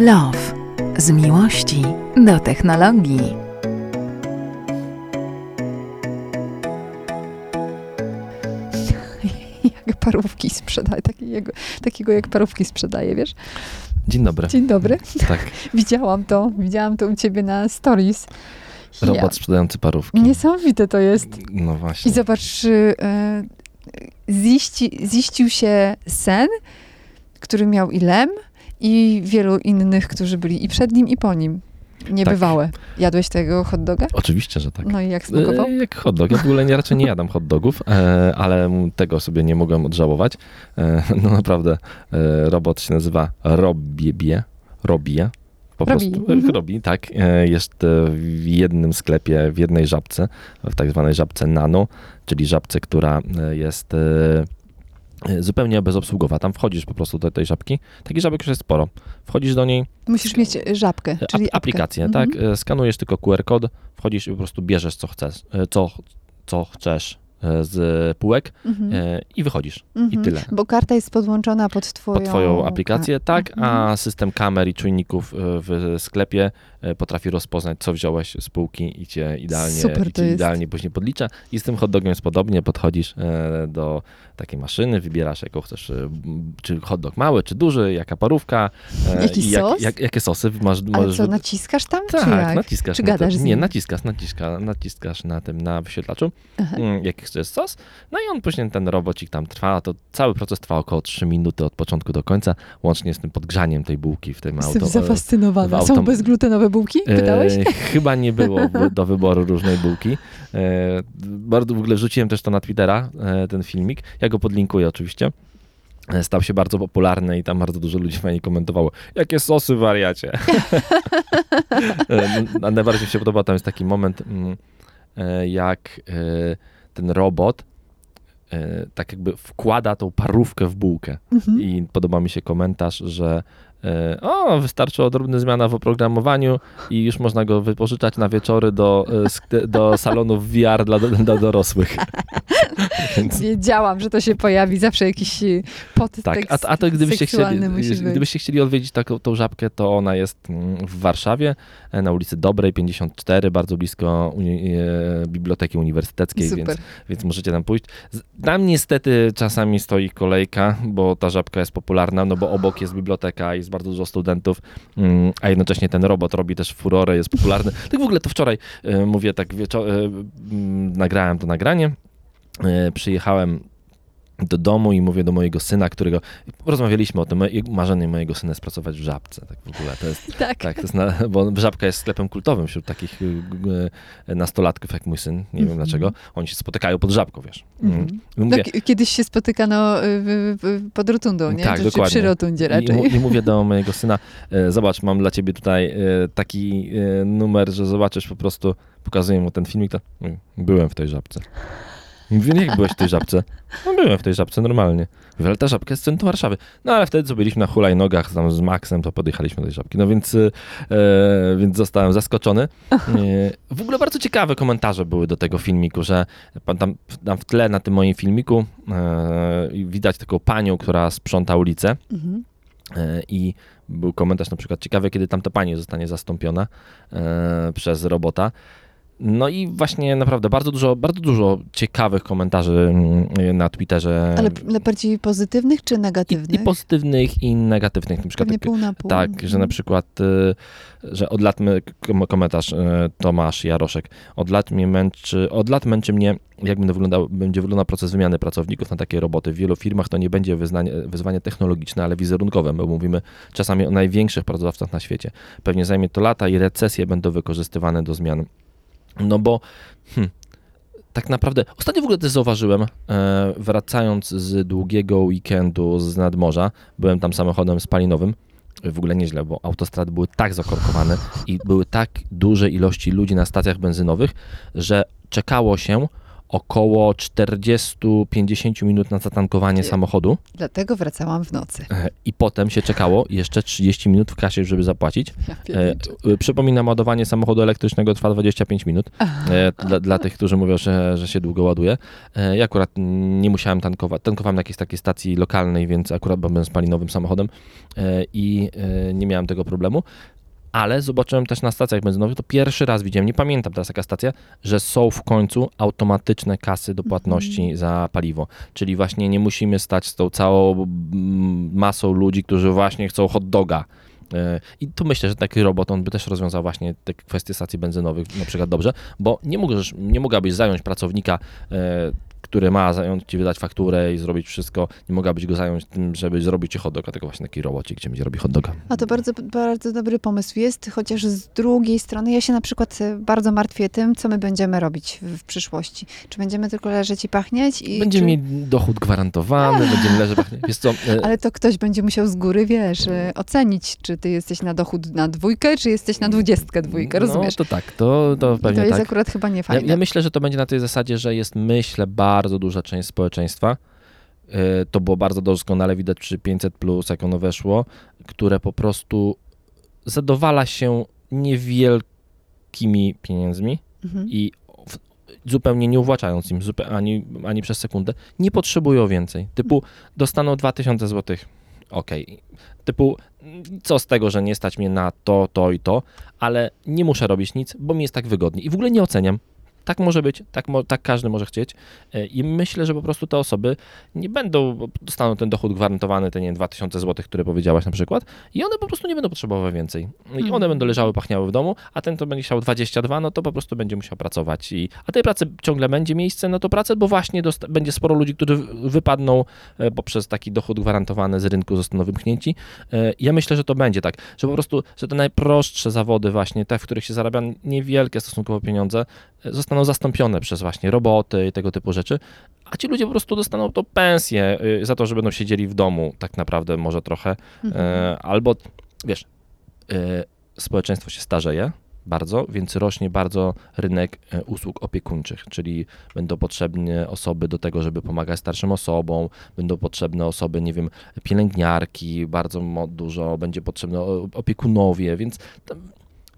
Love. Z miłości do technologii. jak parówki sprzedaje, takiego, takiego jak parówki sprzedaje, wiesz? Dzień dobry. Dzień dobry. Tak, Widziałam to, widziałam to u ciebie na stories. robot sprzedający parówki. Ja, niesamowite to jest. No I właśnie. zobacz, y, e, ziści, ziścił się sen, który miał i Lem, i wielu innych, którzy byli i przed nim, i po nim. Niebywałe. Jadłeś tego hot doga? Oczywiście, że tak. No i jak smakował? E, Jak hot dog. Ja w ogóle nie, raczej nie jadam hot dogów, e, ale tego sobie nie mogłem odżałować. E, no naprawdę, e, robot się nazywa Robie. Robie. Po Robi, prostu mhm. robi, tak. E, Jest e, w jednym sklepie, w jednej żabce, w tak zwanej żabce nano, czyli żabce, która jest zupełnie bezobsługowa. Tam wchodzisz po prostu do tej żabki. Takich żabek już jest sporo. Wchodzisz do niej, Musisz mieć żabkę, E, czyli ap- aplikację, Mhm. tak? E, Skanujesz tylko QR kod, wchodzisz i po prostu bierzesz co chcesz, co, co chcesz z półek Mhm. e, i wychodzisz. Mhm. I tyle. Bo karta jest podłączona pod twoją... Pod twoją aplikację, tak, Mhm. a system kamer i czujników e, w sklepie e, potrafi rozpoznać, co wziąłeś z półki i cię idealnie, Super i cię jest. idealnie później podlicza. I z tym hot dogiem jest podobnie, podchodzisz e, do takiej maszyny, wybierasz jaką chcesz, e, czy hot dog mały, czy duży, jaka parówka. e, Jaki i jak, sos? Jak, jakie sosy masz, Ale możesz co, naciskasz tam, tak, czy jak? naciskasz. Czy na gadasz to, Nie, naciskasz, naciska, naciskasz na tym, na wyświetlaczu, Aha. Jaki chcesz sos. No i on później, ten robocik tam trwa, to cały proces trwa około 3 minuty od początku do końca, łącznie z tym podgrzaniem tej bułki w tym Jestem auto. zafascynowana. w Są bezglutenowe bułki? Pytałeś? E, chyba nie było do wyboru różnej bułki. E, bardzo w ogóle wrzuciłem też to na Twittera, e, ten filmik. Ja go podlinkuję oczywiście. E, Stał się bardzo popularny i tam bardzo dużo ludzi fajnie komentowało. Jakie sosy wariacie. E, a najbardziej mi się podoba, tam jest taki moment, mm, e, jak e, ten robot e, tak jakby wkłada tą parówkę w bułkę. Mhm. I podoba mi się komentarz, że o, wystarczy odrobna zmiana w oprogramowaniu i już można go wypożyczać na wieczory do, e, do salonów VR dla, dla dorosłych. Więc, Wiedziałam, że to się pojawi. Zawsze jakiś y, podtekst tak, a, a to gdybyście chcieli, gdybyście chcieli odwiedzić taką, tą żabkę, to ona jest mm, w Warszawie, e, na ulicy Dobrej 54, bardzo blisko uni- e, Biblioteki Uniwersyteckiej, więc Super. więc możecie tam pójść. Tam niestety czasami stoi kolejka, bo ta żabka jest popularna, no bo obok jest biblioteka, jest bardzo dużo studentów, mm, a jednocześnie ten robot robi też furorę, jest popularny. Tak w ogóle to wczoraj, e, mówię tak, wieczo- e, nagrałem to nagranie, e, przyjechałem do domu i mówię do mojego syna, którego rozmawialiśmy o tym, moje- marzenie mojego syna jest pracować w żabce, tak w ogóle, to jest Tak. tak, to jest na, bo Żabka jest sklepem kultowym wśród takich y, y, nastolatków jak mój syn. Nie wiem Mhm. dlaczego. Oni się spotykają pod Żabką, wiesz. Mm. I Mówię, Tak, kiedyś się spotykano pod rotundą, nie? Tak, czy, dokładnie. przy rotundzie i, raczej. mu- I mówię do mojego syna, e, zobacz, mam dla ciebie tutaj e, taki e, numer, że zobaczysz po prostu, pokazuję mu ten filmik, to byłem w tej Żabce. Mówię, jak byłeś w tej Żabce? No byłem w tej Żabce, normalnie. Mówię, ale ta Żabka jest w centrum Warszawy. No ale wtedy, co byliśmy na hulajnogach tam z Maxem, to podjechaliśmy do tej Żabki. No więc, e, więc zostałem zaskoczony. E, w ogóle bardzo ciekawe komentarze były do tego filmiku, że tam, tam w tle na tym moim filmiku e, widać taką panią, która sprząta ulicę. Mhm. E, I był komentarz na przykład ciekawy, kiedy tamta pani zostanie zastąpiona e, przez robota. No i właśnie naprawdę bardzo dużo, bardzo dużo ciekawych komentarzy mm, na Twitterze. Ale, bardziej pozytywnych czy i, negatywnych? I pozytywnych, i negatywnych. Na przykład tak, pół na pół. tak, że na Mhm. przykład, y, że od lat, my, kom- komentarz y, Tomasz Jaroszek, od lat mnie męczy, od lat męczy mnie, jak będę wyglądał, będzie wyglądał proces wymiany pracowników na takie roboty. W wielu firmach to nie będzie wyznanie, wyzwanie technologiczne, ale wizerunkowe, bo mówimy czasami o największych pracodawcach na świecie. Pewnie zajmie to lata i recesje będą wykorzystywane do zmian. No bo hmm, tak naprawdę, ostatnio w ogóle też zauważyłem, e, wracając z długiego weekendu z nadmorza, byłem tam samochodem spalinowym, w ogóle nieźle, bo autostrady były tak zakorkowane i były tak duże ilości ludzi na stacjach benzynowych, że czekało się około 40-50 minut na zatankowanie samochodu Dlatego wracałam w nocy. e, i potem się czekało jeszcze 30 minut w kasie, żeby zapłacić. Ja E, e, Przypominam, ładowanie samochodu elektrycznego trwa 25 minut. Dla, dla tych, którzy mówią, że, że się długo ładuje. Ja akurat nie musiałem tankować. Tankowałem na jakiejś takiej stacji lokalnej, więc akurat byłem spalinowym samochodem i nie miałem tego problemu. Ale zobaczyłem też na stacjach benzynowych, to pierwszy raz widziałem, nie pamiętam teraz jaka stacja, że są w końcu automatyczne kasy do płatności za paliwo. Czyli właśnie nie musimy stać z tą całą mm, masą ludzi, którzy właśnie chcą hot doga. E, I tu myślę, że taki robot, on by też rozwiązał właśnie te kwestie stacji benzynowych na przykład dobrze, bo nie, możesz, nie mogłabyś zająć pracownika, e, który ma zająć ci wydać fakturę i zrobić wszystko, nie mogłabyś go zająć tym, żeby zrobić ci hot doga, tylko właśnie taki robocik, gdzie będzie robi hot doga. A to bardzo, bardzo dobry pomysł jest, chociaż z drugiej strony ja się na przykład e, bardzo martwię tym, co my będziemy robić w, przyszłości. Czy będziemy tylko leżeć i pachnieć? I Będziemy czy... mieli dochód gwarantowany, będziemy leżeć, wiesz co, e, Ale to ktoś będzie musiał z góry, wiesz, e, ocenić, czy ty jesteś na dochód na dwójkę, czy jesteś na dwudziestkę dwójkę, rozumiesz? No to tak, to, to pewnie to jest tak. akurat chyba Ja, niefajne. ja myślę, że to będzie na tej zasadzie, że jest, myślę, bardzo duża część społeczeństwa. Yy, To było bardzo doskonale widać przy 500, jak ono weszło, które po prostu zadowala się niewielkimi pieniędzmi Mhm. i zupełnie nie uwłaczając im zupe, ani, ani przez sekundę, nie potrzebują więcej. Typu dostaną 2000 zł. Okej. Typu, mm, co z tego, że nie stać mnie na to, to i to, ale nie muszę robić nic, bo mi jest tak wygodnie. I w ogóle nie oceniam. Tak może być, tak, mo, tak każdy może chcieć. E, I myślę, że po prostu te osoby nie będą, dostaną ten dochód gwarantowany, te nie wiem, 2000 zł, które powiedziałaś na przykład, i one po prostu nie będą potrzebowały więcej. I one Mhm. będą leżały, pachniały w domu, a ten, kto będzie chciał 22, no to po prostu będzie musiał pracować. I, a tej pracy ciągle będzie miejsce na to pracę, bo właśnie będzie sporo ludzi, którzy wypadną e, poprzez taki dochód gwarantowany z rynku, zostaną wymknięci. E, Ja myślę, że to będzie tak, że po prostu, że te najprostsze zawody właśnie, te, w których się zarabia niewielkie stosunkowo pieniądze, e, zostaną zastąpione przez właśnie roboty i tego typu rzeczy, a ci ludzie po prostu dostaną to pensję y, za to, że będą siedzieli w domu tak naprawdę może trochę, Mhm. E, albo wiesz, e, społeczeństwo się starzeje bardzo, więc rośnie bardzo rynek e, usług opiekuńczych, czyli będą potrzebne osoby do tego, żeby pomagać starszym osobom, będą potrzebne osoby, nie wiem, pielęgniarki, bardzo dużo, będzie potrzebne opiekunowie, więc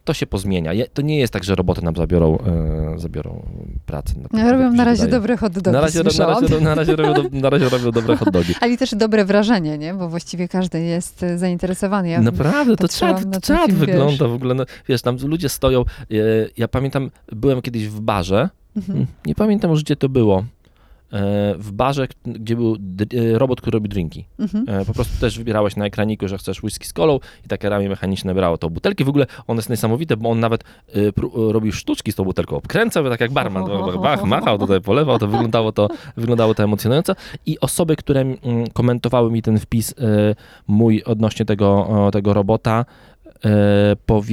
to, się pozmienia. To nie jest tak, że roboty nam zabiorą, e, zabiorą pracę. No, tak robią na razie wydaje. dobre hot dogi, na razie, na, razie, na, razie robią, do- na razie robią dobre hot dogi. Ale też dobre wrażenie, nie? Bo właściwie każdy jest e, zainteresowany. Ja Naprawdę, to czad, na czad film, wygląda w ogóle. No, wiesz, tam ludzie stoją. e, Ja pamiętam, byłem kiedyś w barze. Mhm. Nie pamiętam już, gdzie to było. E, W barze, gdzie był e, robot, który robi drinki. Mhm. E, Po prostu też wybierałeś na ekraniku, że chcesz whisky z kolą i takie ramię mechaniczne brało tą butelkę. W ogóle on jest niesamowite, bo on nawet robił sztuczki z tą butelką. Obkręcał, tak jak barman. Bach, machał tutaj, polewał, to wyglądało to, wyglądało to emocjonująco. I osoby, które komentowały mi ten wpis mój odnośnie tego, tego robota, powiedziały,